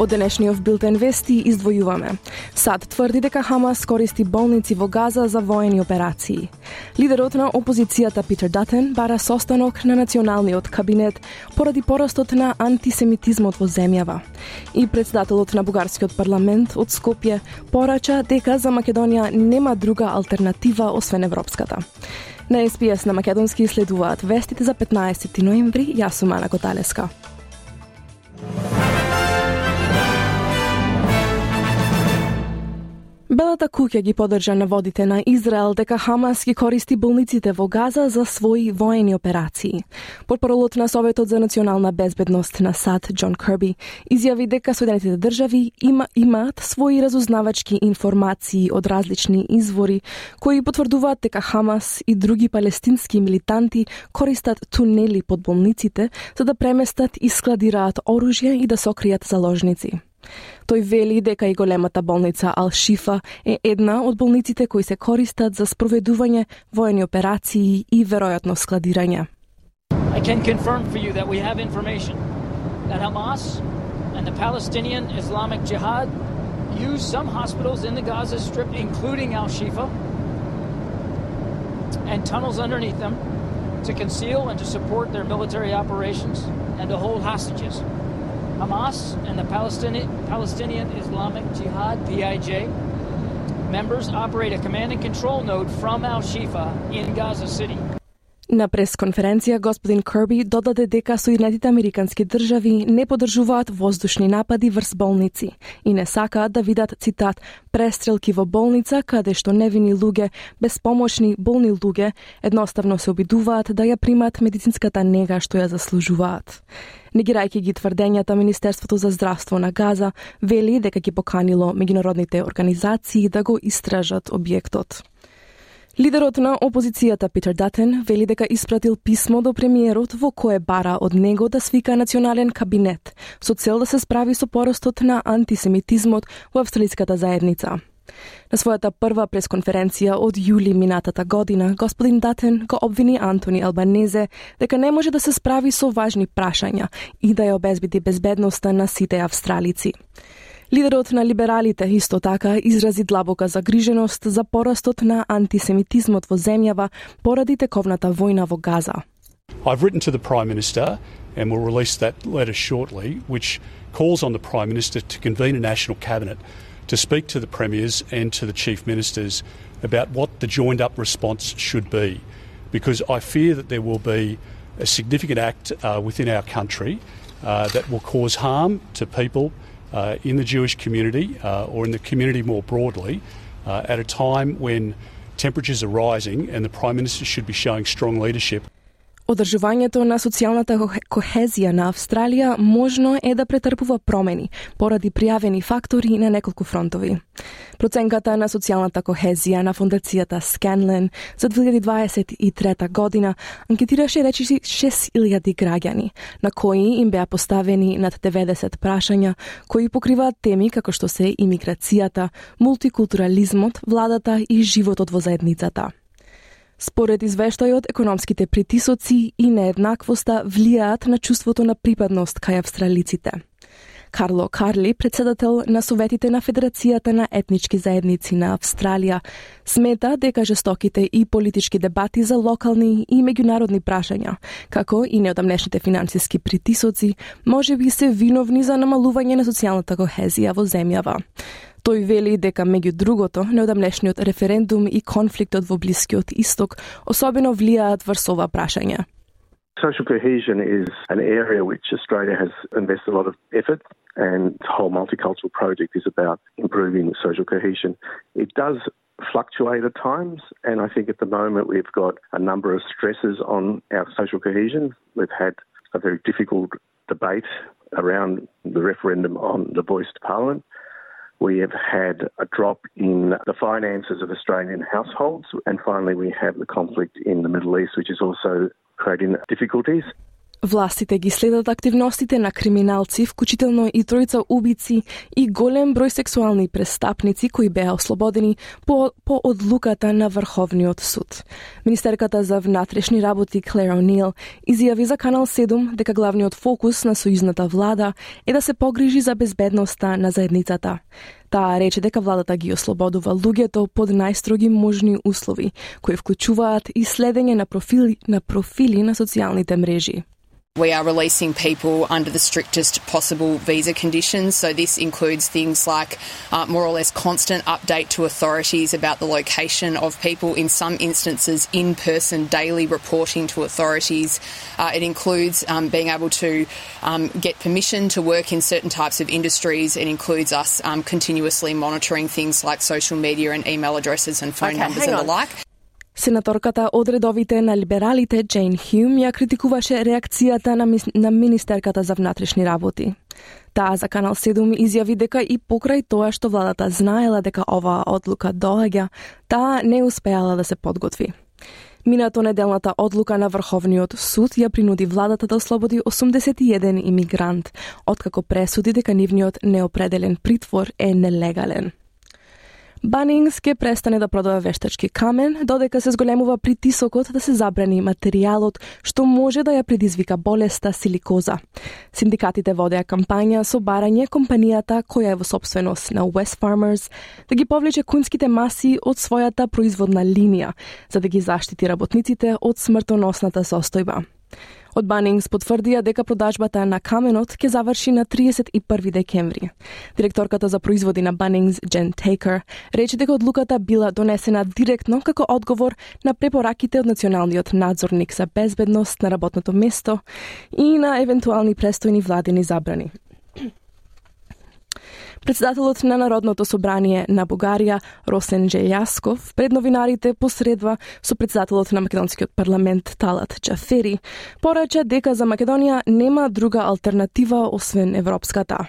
Од денешниот билтен вести издвојуваме. САД тврди дека Хамас користи болници во Газа за воени операции. Лидерот на опозицијата Питер Датен бара состанок на националниот кабинет поради порастот на антисемитизмот во земјава. И председателот на бугарскиот парламент од Скопје порача дека за Македонија нема друга алтернатива освен европската. На СПС на Македонски следуваат вестите за 15 ноември. Јас сум Ана Коталеска. Белата куќа ги поддржа наводите на Израел дека Хамас ги користи болниците во Газа за своји воени операции. Порпоролот на Советот за национална безбедност на САД, Џон Керби изјави дека Соединетите држави има, имаат своји разузнавачки информации од различни извори кои потврдуваат дека Хамас и други палестински милитанти користат тунели под болниците за да преместат и складираат оружје и да сокријат заложници. Тој вели дека и големата болница Ал-Шифа е една од болниците кои се користат за спроведување воени операции и веројатно складирање. I can confirm for you that we have information that Hamas and the Palestinian Islamic Jihad use some hospitals in the Gaza Strip, including Al Shifa, and tunnels underneath them to conceal and to support their military operations and to hold hostages. Hamas and the Palestinian, Palestinian Islamic Jihad, PIJ, members operate a command and control node from Al Shifa in Gaza City. На пресконференција господин Керби додаде дека Соединетите Американски држави не подржуваат воздушни напади врз болници и не сакаат да видат, цитат, престрелки во болница каде што невини луѓе, безпомошни, болни луѓе, едноставно се обидуваат да ја примат медицинската нега што ја заслужуваат. Негирајќи ги тврдењата Министерството за здравство на Газа, вели дека ги поканило меѓународните организации да го истражат објектот. Лидерот на опозицијата Питер Датен вели дека испратил писмо до премиерот во кое бара од него да свика национален кабинет со цел да се справи со порастот на антисемитизмот во австралиската заедница. На својата прва пресконференција од јули минатата година, господин Датен го обвини Антони Албанезе дека не може да се справи со важни прашања и да ја обезбеди безбедноста на сите австралици. Лидерот на либералите исто така изрази длабока загриженост за порастот на антисемитизмот во земјава поради тековната војна во Газа. I've written to the Prime Minister and will release that letter shortly, which calls on the Prime Minister to convene a national cabinet to speak to the Premiers and to the Chief Ministers about what the joined up response should be. Because I fear that there will be a significant act uh, within our country uh, that will cause harm to people uh, in the Jewish community uh, or in the community more broadly uh, at a time when temperatures are rising and the Prime Minister should be showing strong leadership. Одржувањето на социјалната кохезија на Австралија можно е да претрпува промени поради пријавени фактори на неколку фронтови. Проценката на социјалната кохезија на фондацијата Scanlon за 2023 година анкетираше речиси 6000 граѓани, на кои им беа поставени над 90 прашања кои покриваат теми како што се имиграцијата, мултикултурализмот, владата и животот во заедницата. Според извештајот, економските притисоци и нееднаквоста влијаат на чувството на припадност кај австралиците. Карло Карли, председател на Советите на Федерацијата на етнички заедници на Австралија, смета дека жестоките и политички дебати за локални и меѓународни прашања, како и неодамнешните финансиски притисоци, може би се виновни за намалување на социјалната кохезија во земјава. Тој вели дека меѓу другото, неодамнешниот референдум и конфликтот во Блискиот Исток особено влијаат врз ова прашање. Social cohesion is an area which Australia has invested a lot of effort and the whole multicultural project is about improving social cohesion. It does fluctuate at times, and I think at the moment we've got a number of stresses on our social cohesion. We've had a very difficult debate around the referendum on the voice to parliament. We have had a drop in the finances of Australian households. And finally, we have the conflict in the Middle East, which is also creating difficulties. Властите ги следат активностите на криминалци, вклучително и тројца убици и голем број сексуални престапници кои беа ослободени по, по одлуката на Врховниот суд. Министерката за внатрешни работи Клер О'Нил изјави за Канал 7 дека главниот фокус на сојузната влада е да се погрижи за безбедноста на заедницата. Таа рече дека владата ги ослободува луѓето под најстроги можни услови, кои вклучуваат и следење на профили на профили на социјалните мрежи. We are releasing people under the strictest possible visa conditions. So, this includes things like uh, more or less constant update to authorities about the location of people, in some instances, in person daily reporting to authorities. Uh, it includes um, being able to um, get permission to work in certain types of industries. It includes us um, continuously monitoring things like social media and email addresses and phone okay, numbers and the like. Сенаторката од редовите на либералите Джейн Хјум ја критикуваше реакцијата на, на Министерката за внатрешни работи. Таа за Канал 7 изјави дека и покрај тоа што владата знаела дека оваа одлука доаѓа, таа не успеала да се подготви. Минато неделната одлука на Врховниот суд ја принуди владата да ослободи 81 имигрант, откако пресуди дека нивниот неопределен притвор е нелегален. Банингс ке престане да продава вештачки камен, додека се зголемува притисокот да се забрани материјалот што може да ја предизвика болеста силикоза. Синдикатите водеа кампања со барање компанијата која е во собственост на West Farmers да ги повлече кунските маси од својата производна линија, за да ги заштити работниците од смртоносната состојба. Од Банингс потврдија дека продажбата на каменот ќе заврши на 31 декември. Директорката за производи на Банингс, Джен Тейкер, рече дека одлуката била донесена директно како одговор на препораките од Националниот надзорник за безбедност на работното место и на евентуални престојни владени забрани. Председателот на Народното собрание на Бугарија, Росен Джелјасков, пред новинарите посредва со председателот на Македонскиот парламент Талат Чафери. порача дека за Македонија нема друга алтернатива освен европската.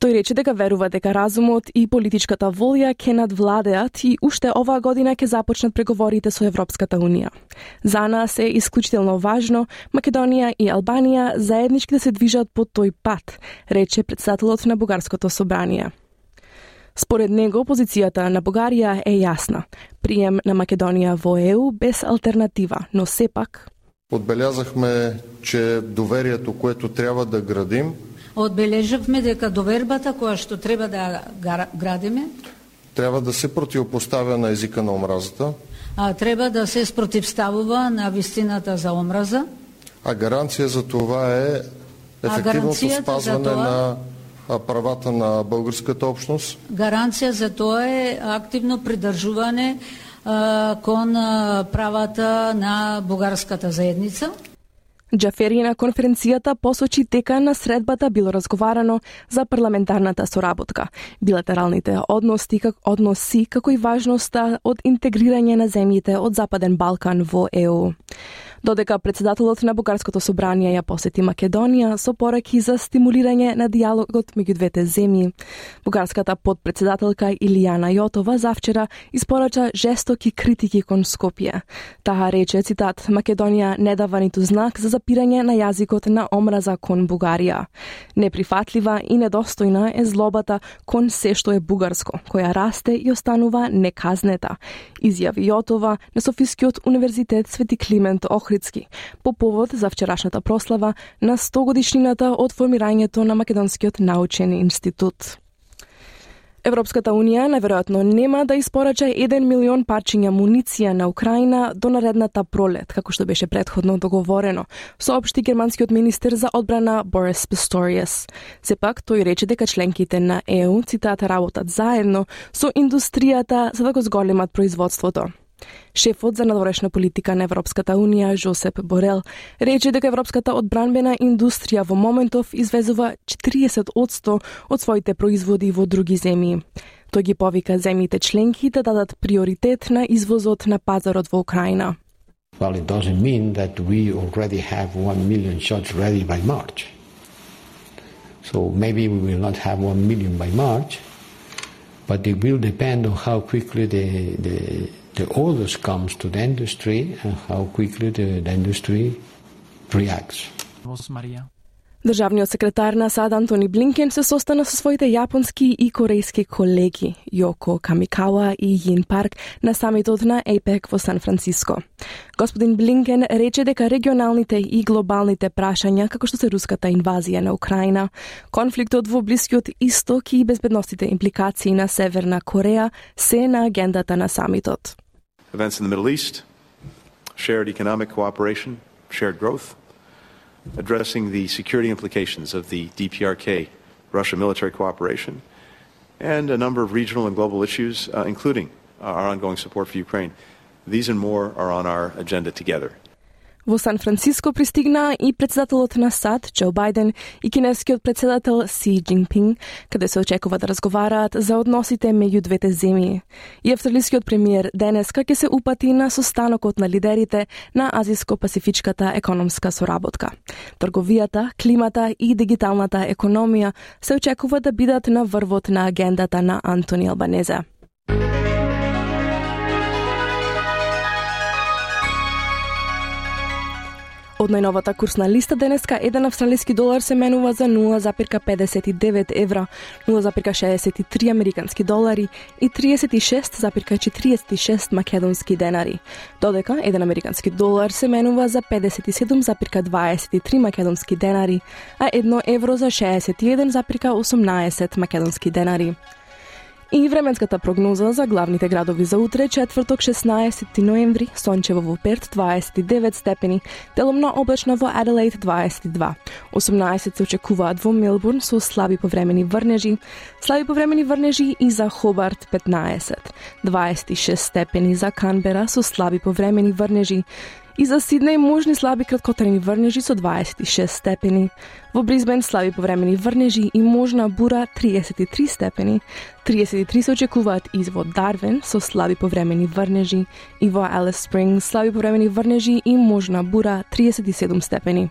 Тој рече дека верува дека разумот и политичката волја ќе надвладеат и уште оваа година ќе започнат преговорите со Европската Унија. За нас е исклучително важно Македонија и Албанија заеднички да се движат по тој пат, рече председателот на Бугарското собрание. Според него, позицијата на Бугарија е јасна. Прием на Македонија во ЕУ без алтернатива, но сепак Одбелязахме, че доверието, което трябва да градим, Одбележавме дека довербата која што треба да градиме трябва да се противопоставя на езика на омразата. А, треба да се спротивставува на вистината за омраза. А гаранција за това е ефективното спазване тоа, на правата на българската общност. Гаранција за тоа е активно придржување кон правата на бугарската заедница. Джафери на конференцијата посочи дека на средбата било разговарано за парламентарната соработка, билатералните односи, как, односи како и важноста од интегрирање на земјите од Западен Балкан во ЕУ додека председателот на Бугарското собрание ја посети Македонија со пораки за стимулирање на диалогот меѓу двете земји. Бугарската подпредседателка Илијана Јотова завчера испорача жестоки критики кон Скопје. Таа рече, цитат, Македонија не дава ниту знак за запирање на јазикот на омраза кон Бугарија. Неприфатлива и недостојна е злобата кон се што е бугарско, која расте и останува неказнета, изјави Јотова на Софискиот универзитет Свети Климент Охрид Охридски по повод за вчерашната прослава на 100 годишнината од формирањето на Македонскиот научен институт. Европската Унија најверојатно нема да испорача 1 милион парчиња муниција на Украина до наредната пролет, како што беше предходно договорено, соопшти германскиот министер за одбрана Борис Pistorius. Сепак, тој рече дека членките на ЕУ, цитата работат заедно со индустријата за да го зголемат производството. Шефот за надворешна политика на Европската Унија, Жосеп Борел, рече дека европската одбранбена индустрија во моментов извезува 40% од своите производи во други земји. Тој ги повика земјите членки да дадат приоритет на извозот на пазарот во Украина. Well, it doesn't mean that we already have 1 million shots ready by March. So maybe we will not have 1 million by March, but it will depend on how quickly the, the the orders comes to the industry and how quickly the, the industry reacts. Државниот секретар на САД Антони Блинкен се состана со своите јапонски и корејски колеги Јоко Камикава и Јин Парк на самитот на ЕПЕК во Сан Франциско. Господин Блинкен рече дека регионалните и глобалните прашања, како што се руската инвазија на Украина, конфликтот во Блискиот Исток и безбедностите импликации на Северна Кореја се на агендата на самитот. Events in the Middle East, shared economic cooperation, shared growth, addressing the security implications of the DPRK Russia military cooperation, and a number of regional and global issues, uh, including our ongoing support for Ukraine. These and more are on our agenda together. Во Сан Франциско пристигна и председателот на САД, Џо Бајден, и кинескиот председател Си Джинпинг, каде се очекува да разговараат за односите меѓу двете земји. И австралискиот премиер денеска ќе се упати на состанокот на лидерите на Азиско-Пасифичката економска соработка. Трговијата, климата и дигиталната економија се очекува да бидат на врвот на агендата на Антони Албанезе. Од најновата курсна листа денеска еден австралиски долар се менува за 0,59 евра, 0,63 американски долари и 36,46 македонски денари. Додека еден американски долар се менува за 57,23 македонски денари, а едно евро за 61,18 македонски денари. И временската прогноза за главните градови за утре, четврток 16 ноември, сончево во Перт 29 степени, деломно облачно во Аделаид 22. 18 се очекуваат во Мелбурн со слаби повремени врнежи, слаби повремени врнежи и за Хобарт 15. 26 степени за Канбера со слаби повремени врнежи, И за Сиднеј можни слаби краткотрени врнежи со 26 степени. Во Бризбен слаби повремени врнежи и можна бура 33 степени. 33 се очекуваат и во Дарвен со слаби повремени врнежи и во Алис Спринг слаби повремени врнежи и можна бура 37 степени.